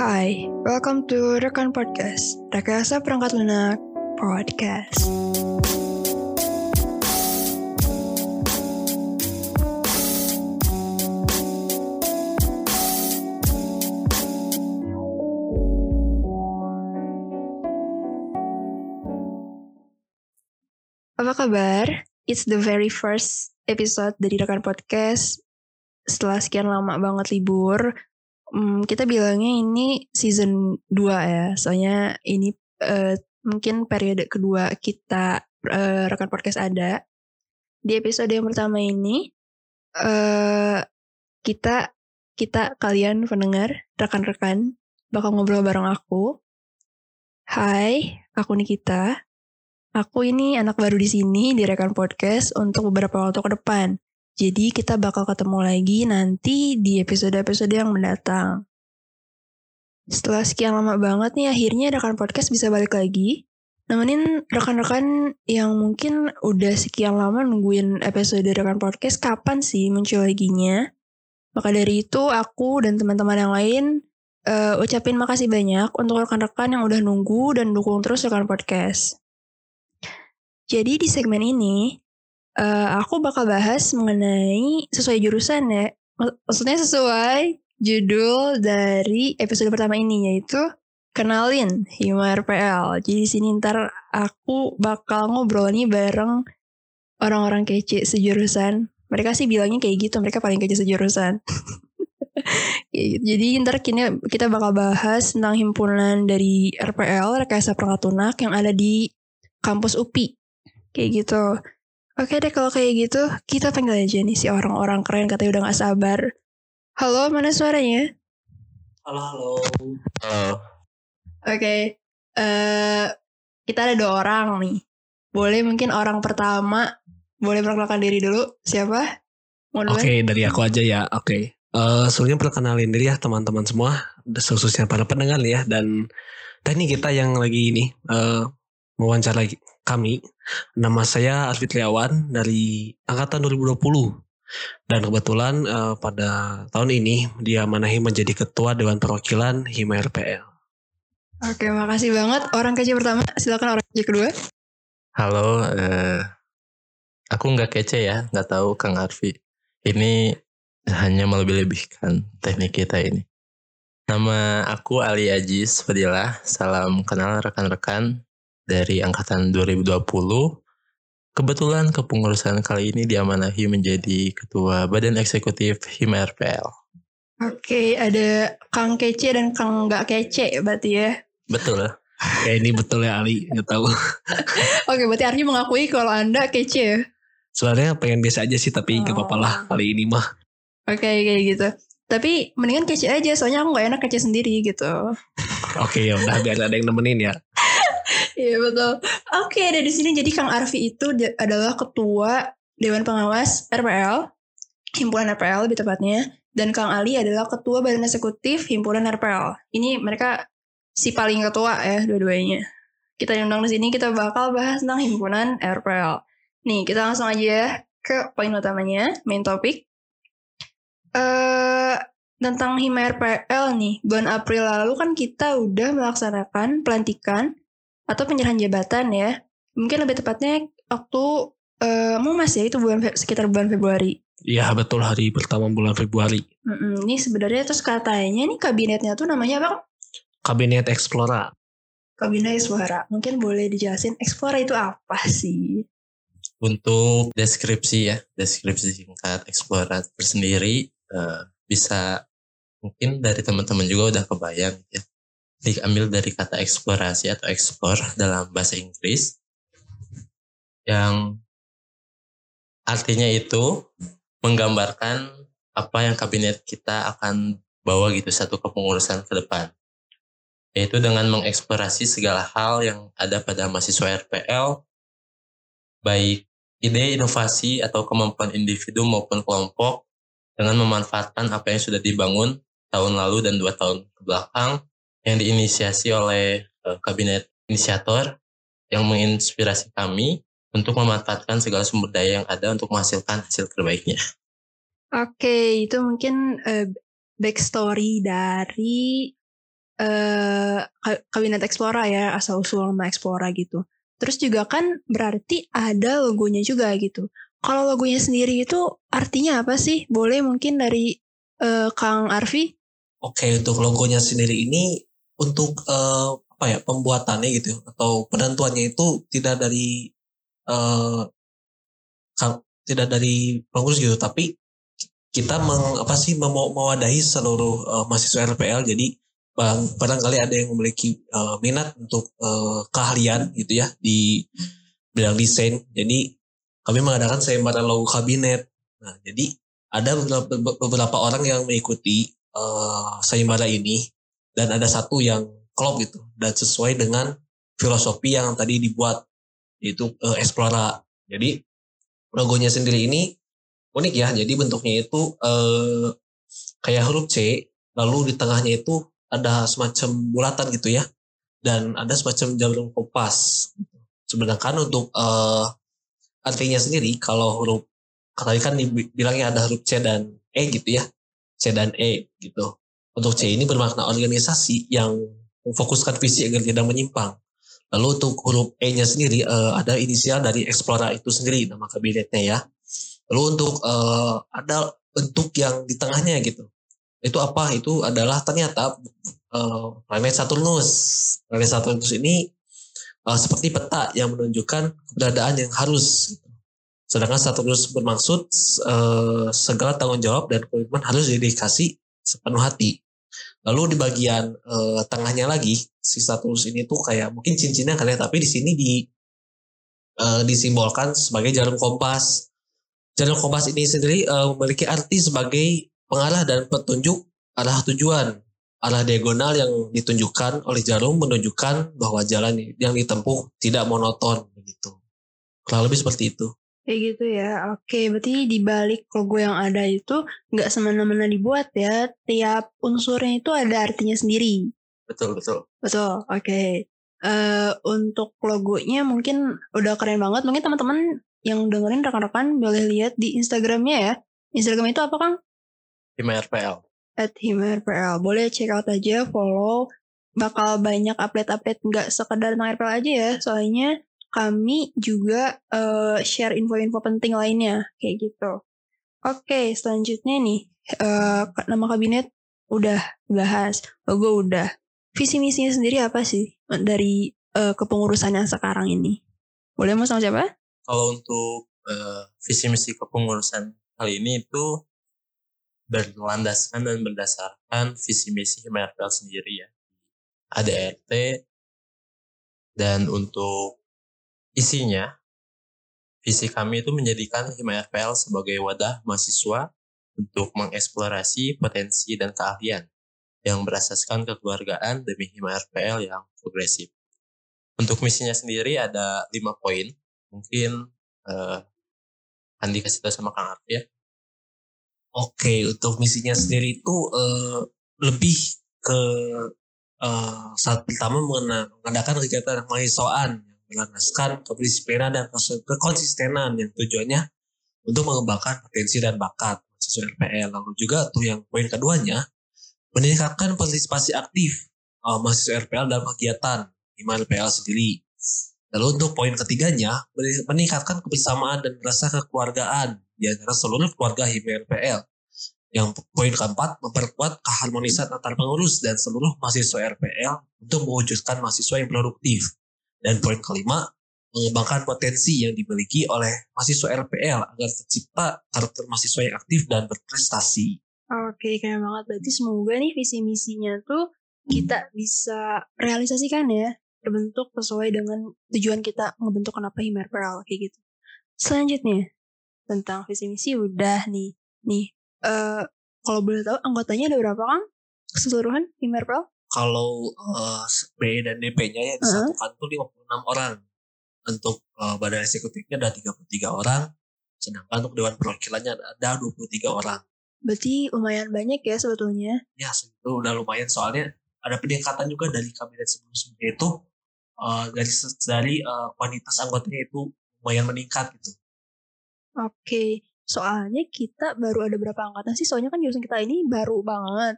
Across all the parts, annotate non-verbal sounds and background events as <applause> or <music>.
Hai, welcome to Rekan Podcast, Rekayasa Perangkat Lunak Podcast. Apa kabar? It's the very first episode dari Rekan Podcast. Setelah sekian lama banget libur, hmm, kita bilangnya ini season 2 ya. Soalnya ini uh, mungkin periode kedua kita uh, Rekan Podcast ada. Di episode yang pertama ini, uh, kita kita kalian pendengar, rekan-rekan, bakal ngobrol bareng aku. Hai, aku Nikita. Aku ini anak baru di sini di Rekan Podcast untuk beberapa waktu ke depan. Jadi kita bakal ketemu lagi nanti di episode-episode yang mendatang. Setelah sekian lama banget nih akhirnya Rekan Podcast bisa balik lagi. Nemenin rekan-rekan yang mungkin udah sekian lama nungguin episode Rekan Podcast kapan sih muncul lagi-nya. Maka dari itu aku dan teman-teman yang lain uh, ucapin makasih banyak untuk rekan-rekan yang udah nunggu dan dukung terus Rekan Podcast. Jadi di segmen ini uh, aku bakal bahas mengenai sesuai jurusan ya. Maksudnya sesuai judul dari episode pertama ini yaitu kenalin Hima RPL. Jadi di sini ntar aku bakal ngobrol nih bareng orang-orang kece sejurusan. Mereka sih bilangnya kayak gitu, mereka paling kece sejurusan. <laughs> Gitu. Jadi ntar kini kita bakal bahas tentang himpunan dari RPL, Rekayasa Perangkat Lunak yang ada di kampus UPI kayak gitu oke deh kalau kayak gitu kita panggil aja nih si orang-orang keren katanya udah gak sabar. Halo mana suaranya? Halo halo. Halo. Oke okay. uh, eh, kita ada dua orang nih. Boleh mungkin orang pertama boleh perkenalkan diri dulu. Siapa? Oke okay, dari aku aja ya. Oke. Okay. Uh, eh, sebelumnya perkenalin diri ya teman-teman semua, khususnya para pendengar ya dan dan ini kita yang lagi ini uh, mewawancara kami. Nama saya Arfi Triawan dari angkatan 2020. Dan kebetulan uh, pada tahun ini dia manahi menjadi ketua Dewan Perwakilan Hima RPL. Oke, makasih banget. Orang kece pertama, silakan orang kece kedua. Halo, uh, aku nggak kece ya, nggak tahu Kang Arfi. Ini hanya melebih-lebihkan teknik kita ini. Nama aku Ali Ajis Fadilah. Salam kenal rekan-rekan dari angkatan 2020. Kebetulan kepengurusan kali ini diamanahi menjadi ketua Badan Eksekutif HIMA RPL. Oke, ada Kang Kece dan Kang Nggak Kece berarti ya? Betul. <laughs> ya ini betul ya Ali, nggak tahu. <laughs> Oke, berarti Arfi mengakui kalau Anda kece ya? Sebenarnya pengen biasa aja sih, tapi nggak oh. apa-apa lah kali ini mah. Oke, kayak gitu. Tapi mendingan kece aja, soalnya aku nggak enak kece sendiri gitu. <laughs> Oke, ya udah biar ada yang nemenin ya. Iya betul. Oke, dari sini jadi Kang Arfi itu adalah ketua Dewan Pengawas RPL, Himpunan RPL lebih tepatnya, dan Kang Ali adalah ketua Badan Eksekutif Himpunan RPL. Ini mereka si paling ketua ya dua-duanya. Kita undang di sini kita bakal bahas tentang Himpunan RPL. Nih, kita langsung aja ya ke poin utamanya, main topik. Eh uh, tentang Hima RPL nih, bulan April lalu kan kita udah melaksanakan pelantikan atau penyerahan jabatan ya. Mungkin lebih tepatnya waktu uh, mau mas ya itu bulan sekitar bulan Februari. Iya betul hari pertama bulan Februari. Mm-mm, ini sebenarnya terus katanya nih kabinetnya tuh namanya apa? Kabinet Explora. Kabinet Explora. Mungkin boleh dijelasin Explora itu apa sih? Untuk deskripsi ya, deskripsi singkat Explora tersendiri uh, bisa mungkin dari teman-teman juga udah kebayang ya diambil dari kata eksplorasi atau ekspor dalam bahasa Inggris yang artinya itu menggambarkan apa yang kabinet kita akan bawa gitu satu kepengurusan ke depan. Yaitu dengan mengeksplorasi segala hal yang ada pada mahasiswa RPL baik ide inovasi atau kemampuan individu maupun kelompok dengan memanfaatkan apa yang sudah dibangun tahun lalu dan dua tahun ke belakang yang diinisiasi oleh uh, kabinet inisiator yang menginspirasi kami untuk memanfaatkan segala sumber daya yang ada untuk menghasilkan hasil terbaiknya. Oke, itu mungkin uh, backstory dari eh kabinet Explora ya asal usul nama Explora gitu. Terus juga kan berarti ada logonya juga gitu. Kalau logonya sendiri itu artinya apa sih? Boleh mungkin dari uh, Kang Arfi? Oke, untuk logonya sendiri ini untuk uh, apa ya pembuatannya gitu atau penentuannya itu tidak dari uh, tidak dari pengurus gitu, tapi kita meng, apa sih mewadahi seluruh uh, mahasiswa RPL. Jadi bang, barangkali ada yang memiliki uh, minat untuk uh, keahlian gitu ya di bidang desain. Jadi kami mengadakan sayembara logo kabinet. Nah, jadi ada beberapa, beberapa orang yang mengikuti uh, sayembara ini dan ada satu yang klop gitu dan sesuai dengan filosofi yang tadi dibuat yaitu uh, Explora. Jadi logonya sendiri ini unik ya. Jadi bentuknya itu uh, kayak huruf C, lalu di tengahnya itu ada semacam bulatan gitu ya, dan ada semacam jalur kompas. Sedangkan untuk uh, artinya sendiri kalau huruf tadi kan dibilangnya ada huruf C dan E gitu ya. C dan E gitu. Untuk C ini bermakna organisasi yang memfokuskan visi agar tidak menyimpang. Lalu untuk huruf E-nya sendiri uh, ada inisial dari Explora itu sendiri nama kabinetnya ya. Lalu untuk uh, ada bentuk yang di tengahnya gitu. Itu apa? Itu adalah ternyata uh, planet Saturnus. Planet Saturnus ini uh, seperti peta yang menunjukkan keberadaan yang harus. Gitu. Sedangkan Saturnus bermaksud uh, segala tanggung jawab dan komitmen harus didedikasi sepenuh hati. Lalu di bagian uh, tengahnya lagi si Saturnus ini tuh kayak mungkin cincinnya kalian tapi di sini di uh, disimbolkan sebagai jarum kompas. Jarum kompas ini sendiri uh, memiliki arti sebagai pengarah dan petunjuk arah tujuan. Arah diagonal yang ditunjukkan oleh jarum menunjukkan bahwa jalan yang ditempuh tidak monoton begitu. Kurang lebih seperti itu. Kayak gitu ya. Oke, berarti di balik logo yang ada itu nggak semena-mena dibuat ya. Tiap unsurnya itu ada artinya sendiri. Betul, betul. Betul. Oke. Okay. Uh, untuk logonya mungkin udah keren banget. Mungkin teman-teman yang dengerin rekan-rekan boleh lihat di Instagramnya ya. Instagram itu apa Kang? HimaRPL. At HimaRPL. Boleh check out aja, follow. Bakal banyak update-update nggak sekedar tentang RPL aja ya. Soalnya kami juga uh, share info-info penting lainnya kayak gitu. Oke, selanjutnya nih uh, nama kabinet udah bahas, logo udah. Visi misinya sendiri apa sih dari uh, yang sekarang ini? Boleh mau sama siapa? Kalau untuk uh, visi misi kepengurusan kali ini itu berlandaskan dan berdasarkan visi misi HMRPL sendiri ya. Ada RT dan untuk Isinya, visi kami itu menjadikan Hima FPL sebagai wadah mahasiswa untuk mengeksplorasi potensi dan keahlian yang berasaskan kekeluargaan demi Hima FPL yang progresif. Untuk misinya sendiri ada lima poin. Mungkin uh, Andi kasih tahu sama Kang Arfi ya. Oke, untuk misinya sendiri itu uh, lebih ke uh, saat pertama mengadakan kegiatan mahasiswaan berlandaskan kedisiplinan dan kekonsistenan yang tujuannya untuk mengembangkan potensi dan bakat mahasiswa RPL. Lalu juga tuh yang poin keduanya meningkatkan partisipasi aktif uh, mahasiswa RPL dalam kegiatan di RPL sendiri. Lalu untuk poin ketiganya meningkatkan kebersamaan dan rasa kekeluargaan di antara seluruh keluarga HIMA RPL. Yang poin keempat memperkuat keharmonisan antar pengurus dan seluruh mahasiswa RPL untuk mewujudkan mahasiswa yang produktif dan poin kelima, mengembangkan potensi yang dimiliki oleh mahasiswa RPL agar tercipta karakter mahasiswa yang aktif dan berprestasi. Oke, keren banget. Berarti semoga nih visi misinya tuh kita bisa realisasikan ya, terbentuk sesuai dengan tujuan kita ngebentuk kenapa Himar RPL kayak gitu. Selanjutnya tentang visi misi udah nih. Nih, uh, kalau boleh tahu anggotanya ada berapa kan? Keseluruhan Himar RPL? Kalau uh, B dan DP-nya ya disatukan uh -huh. tuh 56 orang. Untuk uh, badan eksekutifnya ada 33 orang, sedangkan untuk dewan perwakilannya ada 23 orang. Berarti lumayan banyak ya sebetulnya. Ya, itu udah lumayan soalnya ada peningkatan juga dari kabinet sebelum-sebelumnya itu uh, dari dari uh, kuantitas anggotanya itu lumayan meningkat gitu. Oke, soalnya kita baru ada berapa angkatan sih? Soalnya kan jurusan kita ini baru banget.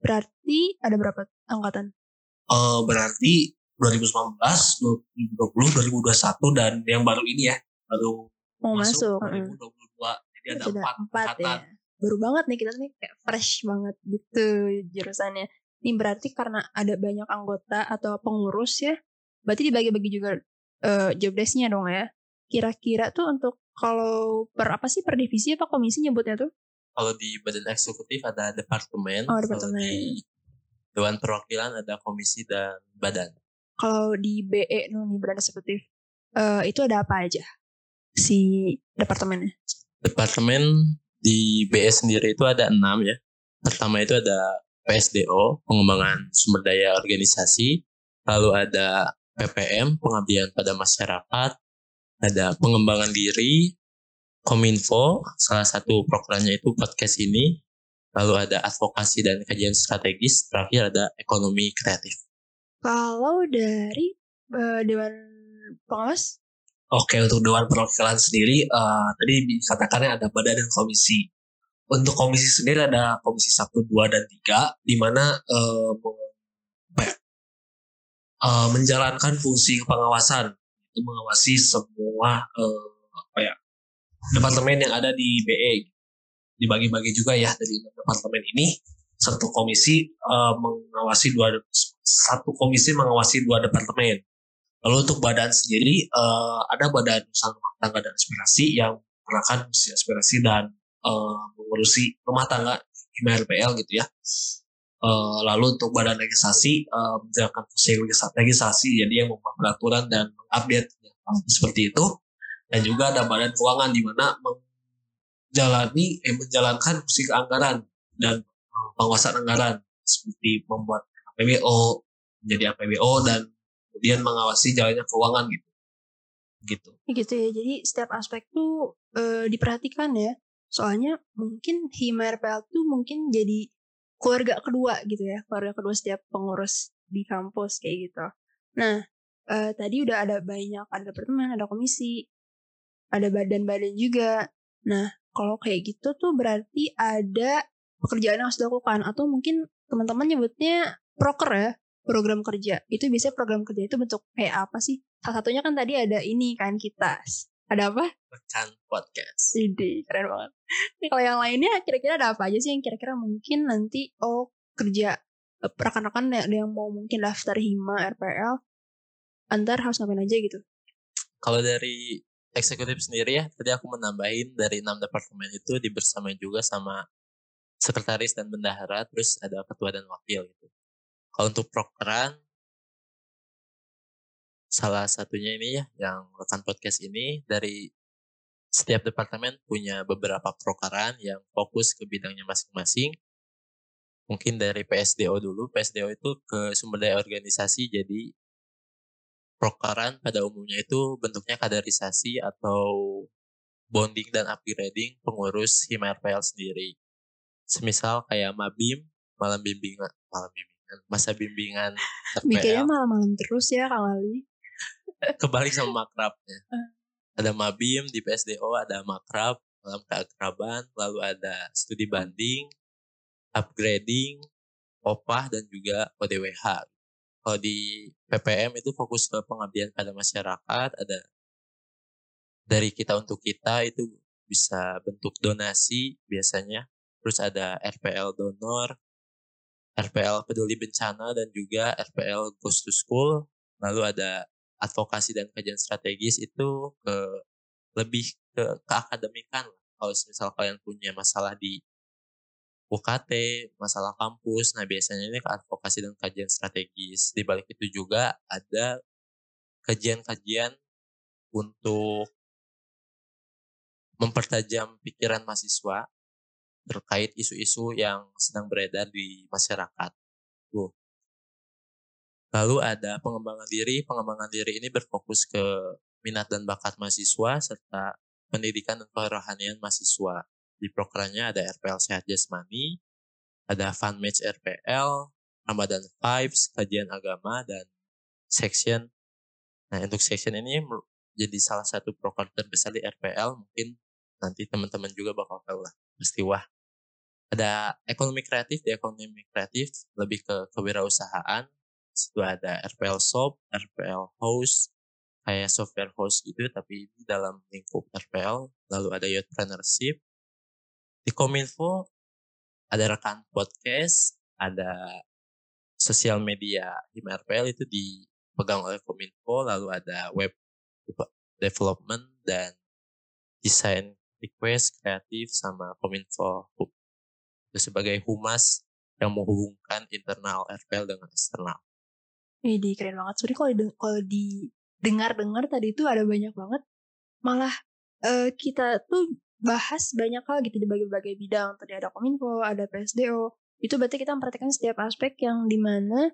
Berarti ada berapa angkatan? Eh berarti 2019, 2020, 2021 dan yang baru ini ya, baru Mau masuk, masuk. heeh. 2022. Jadi ada Sudah empat empat ya. angkatan. Baru banget nih kita nih kayak fresh banget gitu jurusannya. Ini berarti karena ada banyak anggota atau pengurus ya. Berarti dibagi-bagi juga eh, job desk-nya dong ya. Kira-kira tuh untuk kalau per apa sih per divisi apa komisi nyebutnya tuh? Kalau di badan eksekutif ada departemen. Oh, Kalau departemen. di Dewan Perwakilan ada komisi dan badan. Kalau di BE nih badan eksekutif eh, itu ada apa aja si departemennya? Departemen di BE sendiri itu ada enam ya. Pertama itu ada PSDO, pengembangan sumber daya organisasi. Lalu ada PPM, pengabdian pada masyarakat. Ada pengembangan diri, Kominfo, salah satu programnya itu podcast ini. Lalu ada advokasi dan kajian strategis. Terakhir ada ekonomi kreatif. Kalau dari eh, dewan pengawas Oke, untuk Dewan Perwakilan sendiri, eh, tadi dikatakannya ada badan dan komisi. Untuk komisi sendiri ada komisi 1, 2, dan 3, di mana ya, eh, menjalankan fungsi pengawasan, itu mengawasi semua ya, departemen yang ada di BE. Dibagi-bagi juga ya dari departemen ini, satu komisi eh, mengawasi dua, satu komisi mengawasi dua departemen. Lalu untuk badan sendiri eh, ada badan usaha tangga dan aspirasi yang merupakan fungsi aspirasi dan eh, mengurusi rumah tangga hima RPL gitu ya. Eh, lalu untuk badan legislasi eh, menjalankan fungsi legislasi jadi yang membuat peraturan dan mengupdate seperti itu. Dan juga ada badan keuangan di mana menjalani eh, menjalankan fungsi keanggaran dan eh, penguasaan anggaran seperti membuat APBO menjadi APBO dan kemudian mengawasi jalannya keuangan gitu gitu gitu ya. Jadi setiap aspek tuh eh, diperhatikan ya. Soalnya mungkin Hima RPL tuh mungkin jadi keluarga kedua gitu ya. Keluarga kedua setiap pengurus di kampus kayak gitu. Nah, eh, tadi udah ada banyak, ada departemen, ada komisi, ada badan-badan juga. Nah, kalau kayak gitu tuh berarti ada pekerjaan yang harus dilakukan. Atau mungkin teman-teman nyebutnya proker ya, program kerja. Itu biasanya program kerja itu bentuk kayak apa sih? Salah satunya kan tadi ada ini kan kita. Ada apa? Rekan podcast. Ide, keren banget. Ini kalau yang lainnya kira-kira ada apa aja sih yang kira-kira mungkin nanti oh kerja eh, rekan-rekan yang, yang mau mungkin daftar Hima RPL antar harus ngapain aja gitu. Kalau dari eksekutif sendiri ya, tadi aku menambahin dari enam departemen itu dibersamai juga sama sekretaris dan bendahara, terus ada ketua dan wakil gitu. Kalau untuk prokeran, salah satunya ini ya, yang rekan podcast ini dari setiap departemen punya beberapa prokeran yang fokus ke bidangnya masing-masing. Mungkin dari PSDO dulu, PSDO itu ke sumber daya organisasi, jadi prokeran pada umumnya itu bentuknya kaderisasi atau bonding dan upgrading pengurus Hima RPL sendiri. Semisal kayak Mabim, malam bimbingan, malam bimbingan, masa bimbingan <laughs> Mikirnya malam-malam terus ya Kang Ali. <laughs> kebalik sama makrabnya. <laughs> Ada Mabim di PSDO, ada makrab, malam keakraban, lalu ada studi banding, upgrading, opah, dan juga ODWH. Kalau di PPM itu fokus ke pengabdian pada masyarakat, ada dari kita untuk kita itu bisa bentuk donasi biasanya. Terus ada RPL donor, RPL peduli bencana dan juga RPL goes to school. Lalu ada advokasi dan kajian strategis itu ke lebih ke keakademikan. Kalau misal kalian punya masalah di UKT, masalah kampus, nah biasanya ini advokasi dan kajian strategis. Di balik itu juga ada kajian-kajian untuk mempertajam pikiran mahasiswa terkait isu-isu yang sedang beredar di masyarakat. Tuh. Lalu ada pengembangan diri. Pengembangan diri ini berfokus ke minat dan bakat mahasiswa serta pendidikan dan kerohanian mahasiswa. Di prokernya ada RPL Sehat Jasmani, ada Fun Match RPL, Ramadan Vibes, kajian agama, dan section. Nah, untuk section ini jadi salah satu proker terbesar di RPL. Mungkin nanti teman-teman juga bakal tahu lah peristiwa ada ekonomi kreatif di ekonomi kreatif lebih ke kewirausahaan situ ada RPL Shop, RPL Host, kayak software host gitu tapi di dalam lingkup RPL lalu ada youthpreneurship di Kominfo ada rekan podcast ada sosial media di RPL itu dipegang oleh Kominfo lalu ada web development dan desain request kreatif sama Kominfo itu sebagai humas yang menghubungkan internal RPL dengan eksternal. Ini keren banget. Soalnya kalau di, kalau di dengar-dengar tadi itu ada banyak banget malah uh, kita tuh bahas banyak hal gitu di berbagai bidang. Tadi ada kominfo ada PSDO itu berarti kita memperhatikan setiap aspek yang di mana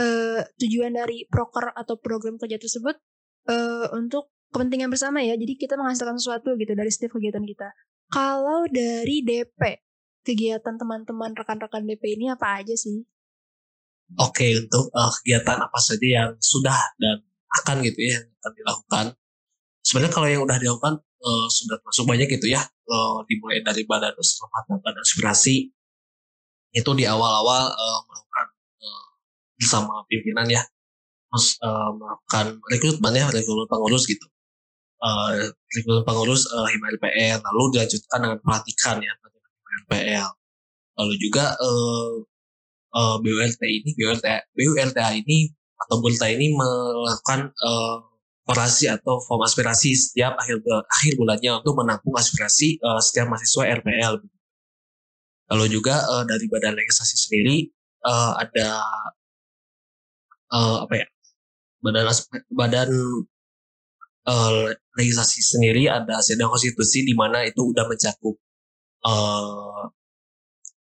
uh, tujuan dari proker atau program kerja tersebut uh, untuk kepentingan bersama ya. Jadi kita menghasilkan sesuatu gitu dari setiap kegiatan kita. Kalau dari DP kegiatan teman-teman rekan-rekan DP ini apa aja sih? Oke, untuk uh, kegiatan apa saja yang sudah dan akan gitu ya yang akan dilakukan. Sebenarnya kalau yang udah dilakukan uh, sudah masuk banyak gitu ya, uh, dimulai dari badan usaha dan aspirasi itu di awal-awal uh, melakukan uh, bersama pimpinan ya, terus uh, melakukan rekrutmen ya, rekrutmen pengurus gitu. Uh, rekrutmen pengurus uh, Hima LPL, lalu dilanjutkan dengan pelatihan ya, pelatihan LPL. Lalu juga uh, uh, BULT ini, BULT, BULTA ini atau Bulta ini melakukan uh, orasi atau form aspirasi setiap akhir akhir bulannya untuk menampung aspirasi uh, setiap mahasiswa RPL. Lalu juga uh, dari badan legislasi sendiri uh, ada uh, apa ya badan badan uh, legislasi sendiri ada sidang konstitusi di mana itu udah mencakup uh,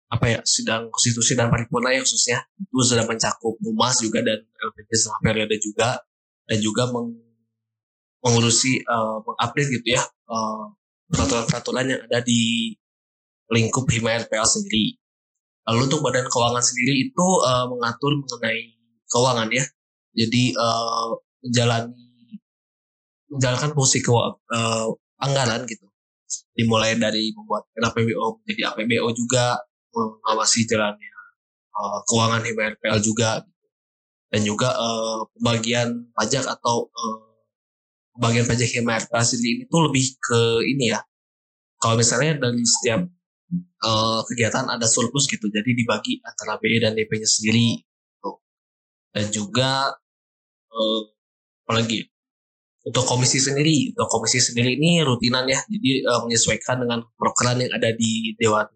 apa ya sidang konstitusi dan paripurna ya khususnya itu sudah mencakup humas juga dan LPG selama periode juga dan juga mengurusi uh, mengupdate gitu ya uh, peraturan-peraturan yang ada di lingkup Hima RPL sendiri. Lalu untuk badan keuangan sendiri itu uh, mengatur mengenai keuangan ya. Jadi uh, menjalani menjalankan fungsi ke, uh, anggaran gitu. Dimulai dari membuat APBO menjadi APBO juga, mengawasi jalannya uh, keuangan HMRPL juga dan juga uh, pembagian pajak atau uh, pembagian pajak HMRPL sendiri ini tuh lebih ke ini ya. Kalau misalnya dari setiap uh, kegiatan ada surplus gitu jadi dibagi antara BE dan DP-nya sendiri gitu. dan juga uh, apalagi untuk komisi sendiri untuk komisi sendiri ini rutinan ya jadi uh, menyesuaikan dengan program yang ada di dewan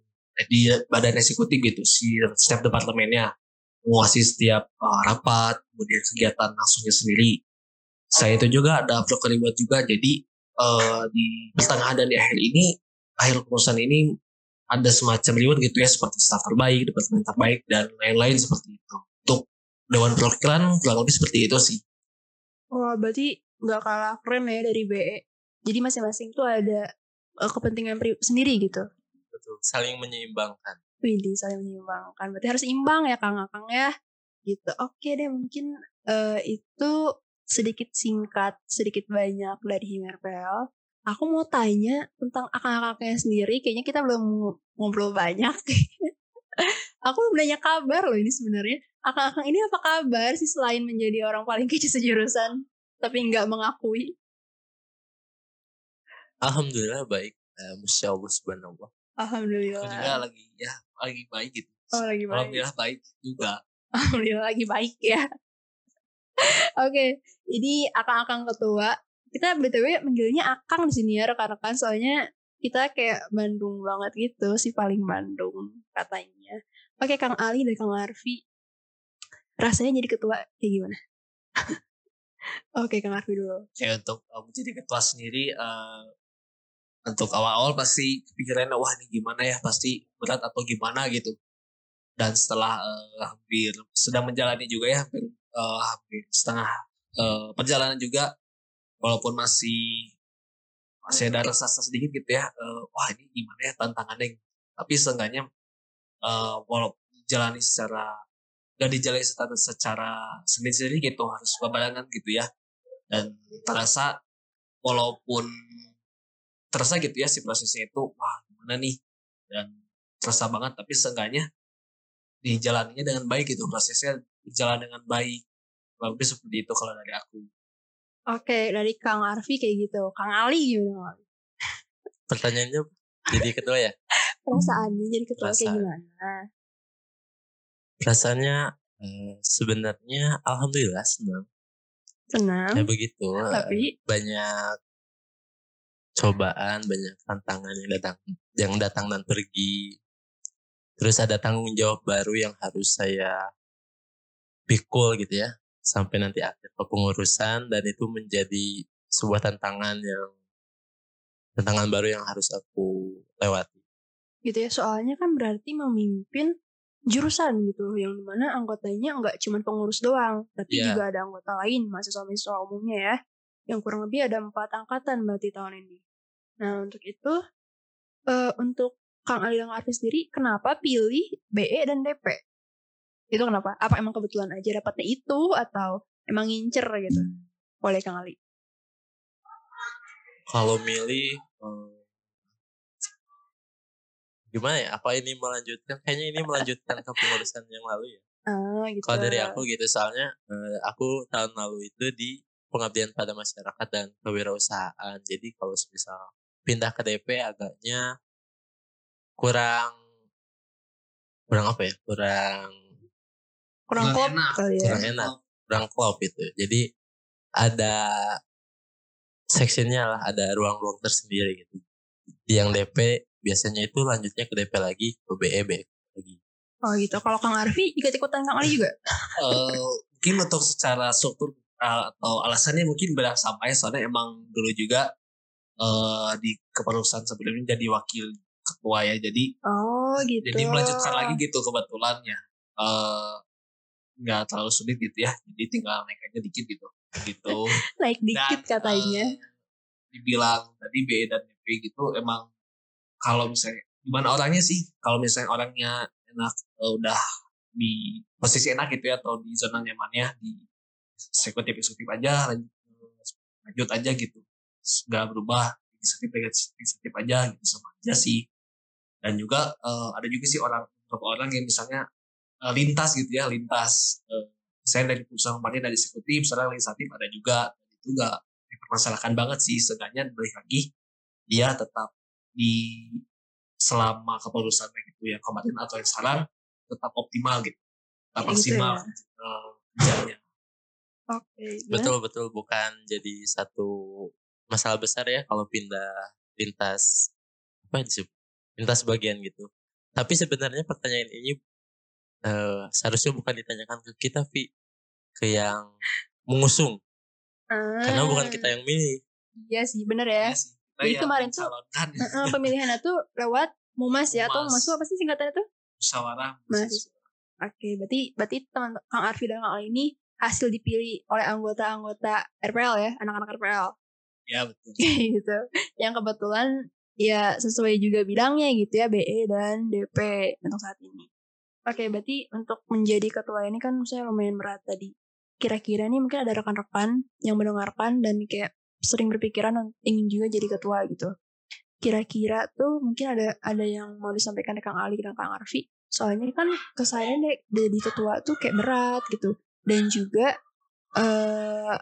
di badan eksekutif gitu si setiap departemennya. Menguasai setiap uh, rapat kemudian kegiatan langsungnya sendiri saya itu juga ada broker reward juga. Jadi uh, di pertengahan dan di akhir ini akhir pengurusan ini ada semacam reward gitu ya seperti staff terbaik departemen terbaik dan lain-lain seperti itu. Untuk dewan perwakilan kurang lebih seperti itu sih. Wah berarti nggak kalah keren ya dari BE jadi masing-masing tuh ada uh, kepentingan sendiri gitu? Betul saling menyeimbangkan. Widih saling menyeimbangkan. Berarti harus imbang ya Kang Akang ya? Gitu. Oke deh mungkin uh, itu sedikit singkat sedikit banyak dari HIMRPL aku mau tanya tentang akang-akangnya sendiri kayaknya kita belum ngobrol banyak <laughs> aku belum nanya kabar loh ini sebenarnya akang-akang ini apa kabar sih selain menjadi orang paling kece sejurusan tapi nggak mengakui Alhamdulillah baik uh, Masya Allah subhanallah Alhamdulillah. Juga lagi ya lagi baik gitu. Oh lagi baik. Alhamdulillah baik juga. Alhamdulillah lagi baik ya. Oke, okay, ini akang-akang ketua. Kita btw manggilnya akang di sini ya rekan-rekan soalnya kita kayak Bandung banget gitu si paling Bandung katanya. Oke Kang Ali dan Kang Arfi, rasanya jadi ketua kayak gimana? <laughs> Oke Kang Arfi dulu. Ya untuk uh, menjadi ketua sendiri uh, untuk awal-awal pasti kepikirannya wah ini gimana ya pasti berat atau gimana gitu dan setelah uh, hampir sedang menjalani juga ya hampir uh, hampir setengah uh, perjalanan juga walaupun masih masih ada rasa sedikit gitu ya uh, wah ini gimana ya tantangannya tapi seenggaknya uh, walaupun jalani secara gak dijalani secara, secara sendiri-sendiri gitu harus berbarengan gitu ya. Dan terasa walaupun terasa gitu ya si prosesnya itu wah gimana nih? Dan terasa banget tapi seenggaknya dijalaninya dengan baik gitu prosesnya berjalan dengan baik lebih seperti itu kalau dari aku Oke, dari Kang Arfi kayak gitu. Kang Ali gimana? <laughs> Pertanyaannya jadi ketua ya? Perasaannya jadi ketua kayak Perasaan. gimana? Perasaannya eh, sebenarnya alhamdulillah senang. Senang. Ya begitu. eh, Tapi banyak cobaan, banyak tantangan yang datang yang datang dan pergi. Terus ada tanggung jawab baru yang harus saya pikul gitu ya sampai nanti akhir kepengurusan dan itu menjadi sebuah tantangan yang tantangan baru yang harus aku lewati. gitu ya, soalnya kan berarti memimpin jurusan gitu, yang di mana anggotanya nggak cuma pengurus doang, tapi Iya. juga ada anggota lain, mahasiswa-mahasiswa umumnya ya, yang kurang lebih ada empat angkatan berarti tahun ini. Nah untuk itu, eh, untuk Kang Ali dan Arfi sendiri, kenapa pilih BE dan DP? Itu kenapa? Apa emang kebetulan aja dapatnya itu atau emang ngincer gitu? Boleh Kang Ali. Kalau milih eh, gimana ya? Apa ini melanjutkan? Kayaknya ini melanjutkan kepengurusan yang lalu ya. Ah gitu. Kalau dari aku gitu, soalnya eh, aku tahun lalu itu di pengabdian pada masyarakat dan kewirausahaan. Jadi kalau misal pindah ke DP agaknya kurang kurang apa ya? Kurang kurang Kurang klop enak. kali ya. kurang enak, kurang klop itu. Jadi ada sectionnya lah, ada ruang-ruang tersendiri gitu. Yang DP biasanya itu lanjutnya ke DP lagi, ke BEB lagi. Oh gitu. Kalau Kang Arfi ikut-ikutan Kang Ali juga? <laughs> Eh, mungkin untuk secara struktur uh, atau alasannya mungkin beda sama ya soalnya emang dulu juga eh di kepengurusan sebelumnya jadi wakil ketua ya jadi Oh gitu. jadi melanjutkan lagi gitu kebetulan ya Eh, nggak terlalu sulit gitu ya. Jadi tinggal naik aja dikit gitu. Gitu. <laughs> Naik dikit Dan, katanya. eh, dibilang tadi B dan DP gitu emang kalau misalnya gimana orangnya sih? Kalau misalnya orangnya enak eh, udah di posisi enak gitu ya atau di zona nyamannya di eksekutif eksekutif aja lanjut, lanjut aja gitu. Nggak berubah eksekutif eksekutif aja gitu sama aja sih. Dan juga eh, ada juga sih orang beberapa orang yang misalnya eh, lintas gitu ya lintas eh, saya dari perusahaan kemarin dari eksekutif sekarang legislatif ada juga itu nggak dipermasalahkan banget sih seenggaknya balik lagi dia tetap di selama kepengurusan baik itu yang kemarin atau yang sekarang tetap optimal gitu tetap Kayak gitu maksimal ya. eh, kerjanya Oke. gimana? Betul betul bukan jadi satu masalah besar ya kalau pindah lintas apa disebut lintas bagian gitu. Tapi sebenarnya pertanyaan ini eh, seharusnya bukan ditanyakan ke kita, Vi, ke yang mengusung, karena bukan kita Ah, yang milih. Iya sih, bener ya. Iya sih, kita Jadi yang kemarin tuh- Heeh, pemilihannya tuh lewat mumas ya atau Mumas. tuh apa sih singkatannya tuh? musyawarah Mahasiswa. Oke, berarti berarti teman Kang Arfi dan Kang Ali ini hasil dipilih oleh anggota-anggota RPL ya, anak-anak RPL ya betul <laughs> gitu. Yang kebetulan ya sesuai juga bidangnya gitu ya, BE dan DP untuk saat ini. Oke, berarti untuk menjadi ketua ini kan saya lumayan berat tadi. Kira-kira nih mungkin ada rekan-rekan yang mendengarkan dan kayak sering berpikiran ingin juga jadi ketua gitu. Kira-kira tuh mungkin ada ada yang mau disampaikan ke Kang Ali dan Kang Arfi. Soalnya kan kesannya deh jadi ketua tuh kayak berat gitu. Dan juga eh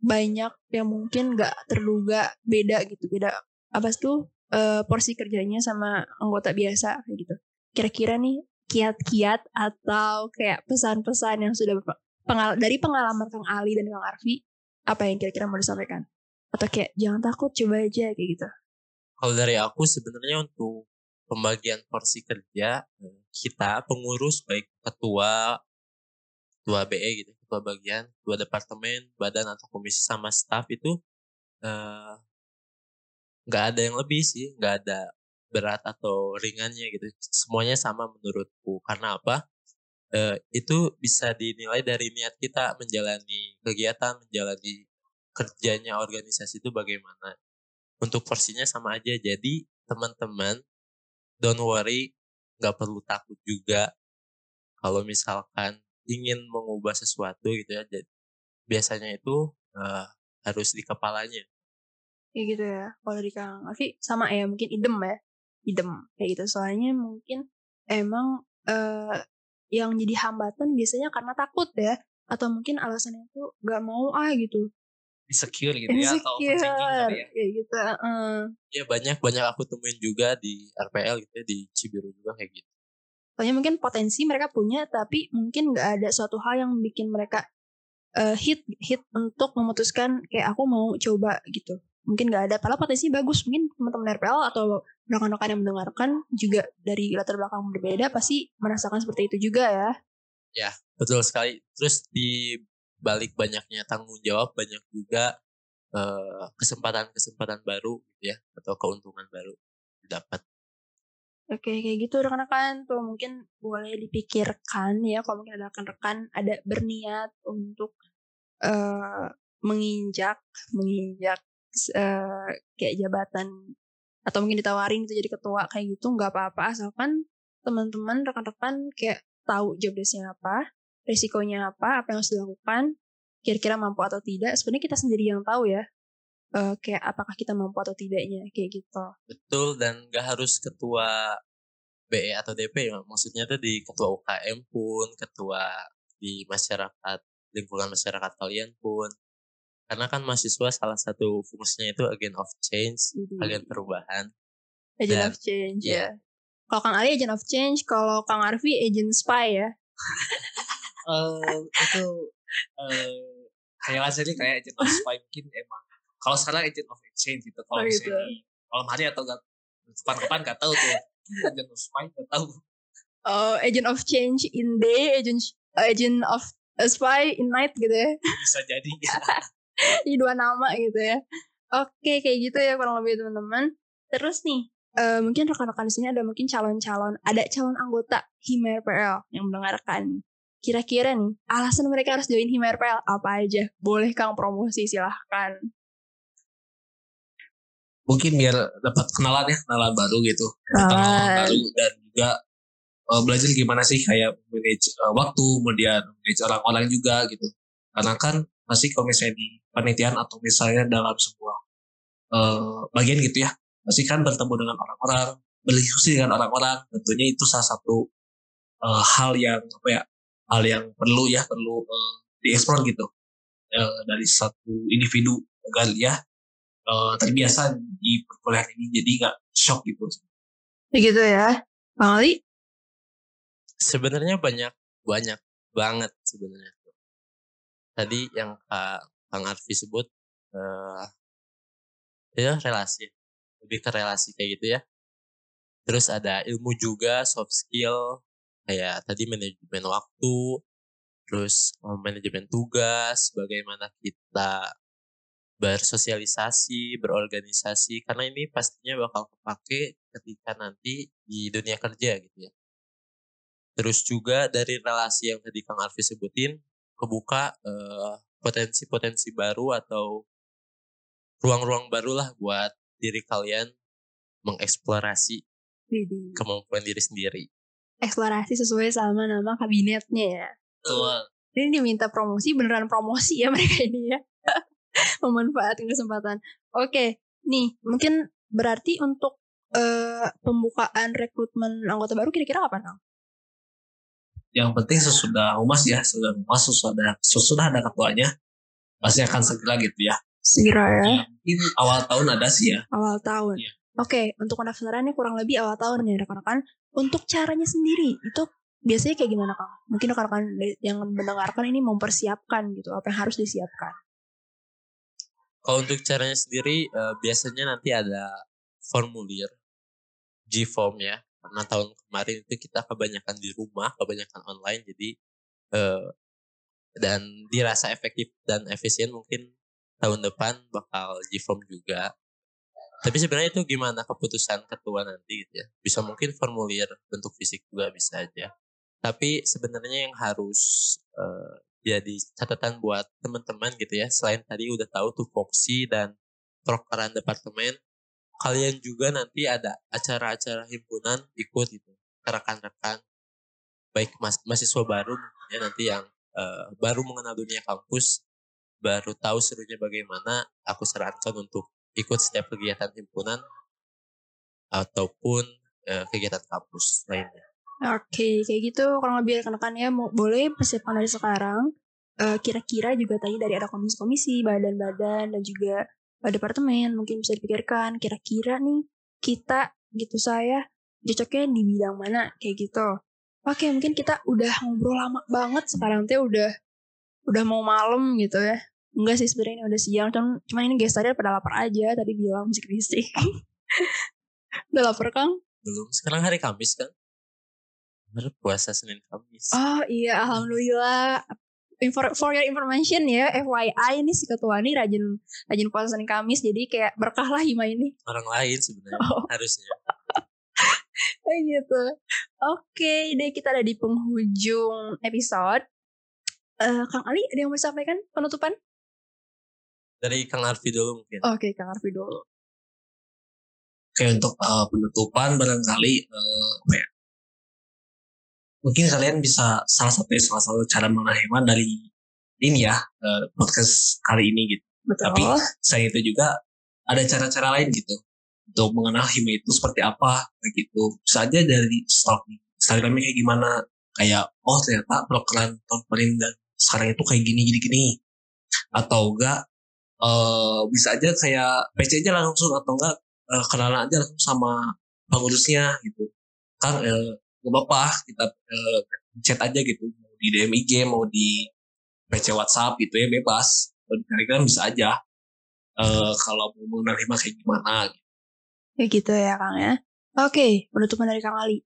banyak yang mungkin nggak terduga beda gitu beda apa tuh eh, porsi kerjanya sama anggota biasa kayak gitu kira-kira nih kiat-kiat atau kayak pesan-pesan yang sudah pengal dari pengalaman Kang Ali dan Kang Arfi apa yang kira-kira mau disampaikan? Atau kayak jangan takut coba aja kayak gitu. Kalau dari aku sebenarnya untuk pembagian porsi kerja eh, kita pengurus baik ketua ketua BE gitu, ketua bagian, ketua departemen, badan atau komisi sama staff itu eh, nggak ada yang lebih sih, nggak ada berat atau ringannya gitu. Semuanya sama menurutku. Karena apa? Eh, itu bisa dinilai dari niat kita menjalani kegiatan, menjalani kerjanya organisasi itu bagaimana untuk porsinya sama aja. Jadi teman-teman don't worry, nggak perlu takut juga kalau misalkan ingin mengubah sesuatu gitu ya. Jadi, biasanya itu eh, harus di kepalanya. kayak gitu ya kalau dari Kang Arfi sama ya mungkin idem ya idem kayak gitu soalnya mungkin emang eh yang jadi hambatan biasanya karena takut ya atau mungkin alasannya itu gak mau ah gitu insecure gitu ya atau overthinking insecure kali ya. kayak gitu eh. Ya banyak banyak aku temuin juga di RPL gitu ya, di Cibiru juga kayak gitu. soalnya mungkin potensi mereka punya tapi mungkin nggak ada suatu hal yang bikin mereka eh, hit hit untuk memutuskan kayak aku mau coba gitu mungkin nggak ada padahal potensi bagus mungkin teman-teman RPL atau rekan-rekan yang mendengarkan juga dari latar belakang berbeda pasti merasakan seperti itu juga ya Betul sekali. Terus di balik banyaknya tanggung jawab banyak juga eh, kesempatan-kesempatan baru gitu ya atau keuntungan baru didapat. Oke, kayak gitu rekan-rekan tuh mungkin boleh dipikirkan ya kalau mungkin ada rekan-rekan ada berniat untuk eh menginjak menginjak eh, kayak jabatan atau mungkin ditawarin itu jadi ketua kayak gitu nggak apa-apa asalkan teman-teman rekan-rekan kayak tahu job desk-nya apa, risikonya apa, apa yang harus dilakukan, kira-kira mampu atau tidak. Sebenarnya kita sendiri yang tahu ya. eh, kayak apakah kita mampu atau tidaknya kayak gitu. Betul dan gak harus ketua BE atau DP ya. Maksudnya tuh di ketua UKM pun, ketua di masyarakat, lingkungan masyarakat kalian pun. Karena kan mahasiswa salah satu fungsinya itu agent of change, Jadi, agen perubahan. agent Dan- of change iya. ya. Kalau Kang Ali agent of change, kalau Kang Arfi agent spy ya. Eh, itu eh kayak rasanya kayak agent of spy mungkin emang kalau sekarang agent of exchange gitu kalau Oh, gitu. misalnya malam hari atau gak depan-depan gak tahu tuh agent of spy gak tahu Oh, agent of change in day, agent agent of uh, spy in night gitu ya. bisa jadi <laughs> <laughs> Jadi dua nama gitu ya. Oke, kayak gitu ya kurang lebih teman-teman. Terus nih, eh, mungkin rekan-rekan di sini ada mungkin calon-calon, ada calon anggota Himer PL yang mendengarkan. Kira-kira nih, alasan mereka harus join Himer PL apa aja? Boleh Kang promosi silahkan. mungkin biar dapat kenalan ya kenalan baru gitu kenalan baru dan juga eh, belajar gimana sih kayak manage eh, waktu kemudian manage orang-orang juga gitu karena kan pasti kalau misalnya di penelitian atau misalnya dalam sebuah eh, bagian gitu ya pasti kan bertemu dengan orang-orang berdiskusi dengan orang-orang tentunya itu salah satu eh, hal yang apa ya hal yang perlu ya perlu eh, dieksplor gitu Eh, dari satu individu agar ya eh, terbiasa di perkuliahan ini jadi nggak shock gitu Begitu ya. Bang Ali? Sebenarnya banyak banyak banget sebenarnya. Tadi yang Kak Kang Arfi sebut eh ya relasi. Lebih ke relasi kayak gitu ya. Terus ada ilmu juga, soft skill kayak tadi manajemen waktu, terus manajemen tugas, bagaimana kita bersosialisasi, berorganisasi karena ini pastinya bakal kepake ketika nanti di dunia kerja gitu ya. Terus juga dari relasi yang tadi Kang Arfi sebutin kebuka eh, potensi-potensi baru atau ruang-ruang baru lah buat diri kalian mengeksplorasi kemampuan diri sendiri. Eksplorasi sesuai sama nama kabinetnya ya. Betul. Ini diminta promosi, beneran promosi ya mereka ini ya. <laughs> Memanfaatkan kesempatan. Oke, nih mungkin berarti untuk eh, pembukaan rekrutmen anggota baru kira-kira kapan Kang? Yang penting sesudah humas ya sesudah humas sesudah sesudah ada ketuanya pasti akan segera gitu ya Segera ya. Ya, mungkin awal tahun ada sih ya awal tahun. Iya. Oke, untuk pendaftarannya kurang lebih awal tahun ya rekan-rekan. Untuk caranya sendiri itu biasanya kayak gimana Kang? Mungkin rekan-rekan yang mendengarkan ini mempersiapkan gitu, apa yang harus disiapkan. Kalau untuk caranya sendiri eh, biasanya nanti ada formulir G-form ya. Karena tahun kemarin itu kita kebanyakan di rumah, kebanyakan online jadi eh, dan dirasa efektif dan efisien mungkin tahun depan bakal G-form juga. Tapi sebenarnya itu gimana keputusan ketua nanti gitu ya. Bisa mungkin formulir bentuk fisik juga bisa aja. Tapi sebenarnya yang harus eh, jadi catatan buat teman-teman gitu ya. Selain tadi udah tahu tuh foksi dan prokeran departemen, kalian juga nanti ada acara-acara himpunan ikut ke Rekan-rekan baik mas mahasiswa baru ya nanti yang eh, baru mengenal dunia kampus, baru tahu serunya bagaimana, aku sarankan untuk ikut setiap kegiatan himpunan ataupun eh, kegiatan kampus lainnya. Oke, kayak gitu kurang lebih rekan-rekan ya mau boleh persiapan dari sekarang. Eh, Kira-kira juga tadi dari ada komisi-komisi, badan-badan dan juga departemen mungkin bisa dipikirkan kira-kira nih kita gitu saya cocoknya di bidang mana kayak gitu. Oke, mungkin kita udah ngobrol lama banget sekarang teh udah udah mau malam gitu ya. Enggak sih sebenarnya ini udah siang, cuman, cuman ini gesternya pada lapar aja tadi bilang musik bisik. <laughs> udah lapar Kang? Belum, sekarang hari Kamis kan? Bener puasa Senin Kamis. Oh iya, alhamdulillah. Infor- for your information ya, FYI ini si ketua ini rajin rajin puasa Senin Kamis, jadi kayak berkah lah Hima ini. Orang lain sebenarnya Oh. harusnya. Kayak <laughs> gitu. Oke, deh kita ada di penghujung episode. Eh, Kang Ali ada yang mau disampaikan penutupan? Dari Kang Arfi dulu mungkin. Oke, Kang Arfi dulu. Oke untuk uh, penutupan barangkali uh, apa ya? Mungkin kalian bisa salah satu salah satu cara menghemat dari ini ya uh, podcast kali ini gitu. Betul. Tapi selain itu juga ada cara-cara lain gitu untuk mengenal hima itu seperti apa begitu. Bisa aja dari stalk Instagramnya kayak gimana. Kayak oh ternyata program tahun dan sekarang itu kayak gini gini gini. Atau enggak eh bisa aja kayak PC aja langsung atau enggak eh, kenalan aja langsung sama pengurusnya gitu. Kan eh, gak apa-apa kita eh, chat aja gitu mau di DM IG mau di PC WhatsApp gitu ya bebas. Kalau di Telegram bisa aja. Eh kalau mau menerima kayak gimana gitu. Kayak gitu ya Kang ya. Oke, penutupan dari Kang Ali.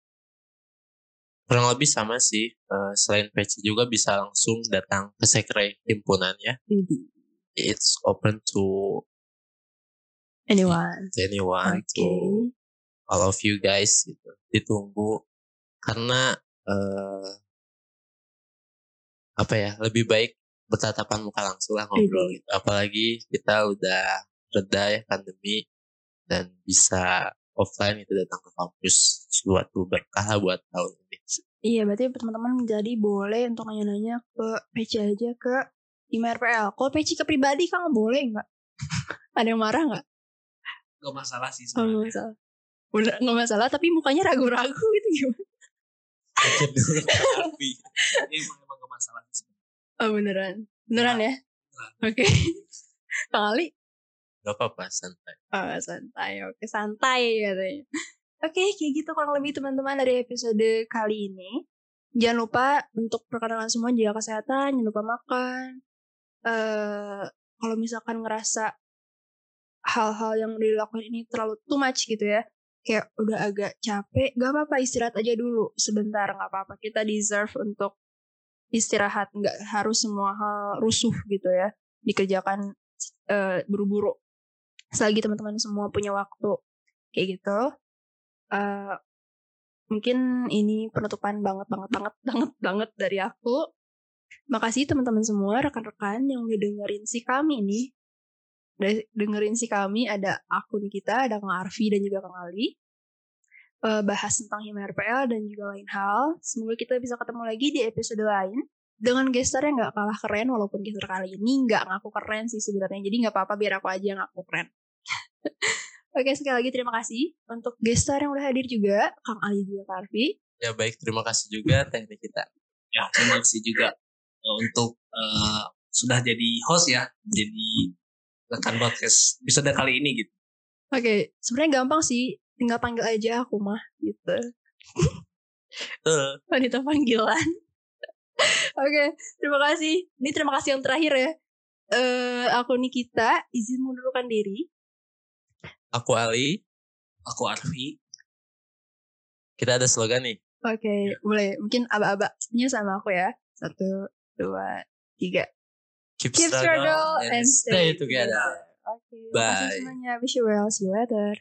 Kurang lebih sama sih. Eh, selain PC juga bisa langsung datang ke sekre himpunan ya. It's open to Anyone. anyone, Oke. to all of you guys gitu. Ditunggu karena eh apa ya lebih baik bertatapan muka langsung lah ngobrol Iya. gitu. Apalagi kita udah reda ya pandemi dan bisa offline itu datang ke kampus suatu berkah lah buat tahun ini. Iya, berarti teman-teman jadi boleh untuk nanya-nanya ke PC aja ke email RPL. Kalau PC ke pribadi Kang boleh nggak? Ada yang marah nggak? Gak masalah sih Oh, nggak masalah. Udah nggak masalah, tapi mukanya ragu-ragu gitu gimana? Ke Arfi. <laughs> Ini emang, emang gak masalah sih. Oh beneran, beneran ya? Oke. <laughs> Kang Ali? Gak apa-apa santai. Oh, santai. Oke, santai katanya. Oke, kayak gitu kurang lebih teman-teman dari episode kali ini. Jangan lupa untuk perkenalan semua jaga kesehatan, jangan lupa makan. Eh, kalau misalkan ngerasa hal-hal yang dilakukan ini terlalu too much gitu ya, kayak udah agak capek, gak apa-apa istirahat aja dulu. Sebentar, gak apa-apa. Kita deserve untuk istirahat, nggak harus semua hal rusuh gitu ya, dikerjakan eh, buru-buru. Selagi teman-teman semua punya waktu. Kayak gitu. Eh mungkin ini penutupan banget banget banget banget banget dari aku. Makasih teman-teman semua rekan-rekan yang udah dengerin si kami udah dengerin si kami ada aku nih kita ada Kang Arfi dan juga Kang Ali Eh, bahas tentang Hima RPL dan juga lain hal semoga kita bisa ketemu lagi di episode lain dengan gestar yang nggak kalah keren walaupun gestar kali ini nggak ngaku keren sih sebenarnya jadi nggak apa-apa biar aku aja yang ngaku keren <laughs> Oke sekali lagi terima kasih untuk gestar yang udah hadir juga Kang Ali juga Kak Arfi. Ya baik, terima kasih juga teknik kita. Ya terima kasih juga uh, untuk uh, sudah jadi host ya. Jadi rekan podcast episode kali ini gitu. Oke sebenarnya gampang sih tinggal panggil aja aku mah gitu. Betul. <laughs> Wanita panggilan. <laughs> Oke terima kasih. Ini terima kasih yang terakhir ya. Eh aku Nikita izin mundurkan diri. Aku Ali, Aku Arfi. kita ada slogan nih. Oke boleh mungkin aba-abanya sama aku ya. Satu dua tiga. Keep, Keep struggle and stay together. Oke, Bye. makasih semuanya. Wish you well. See you later.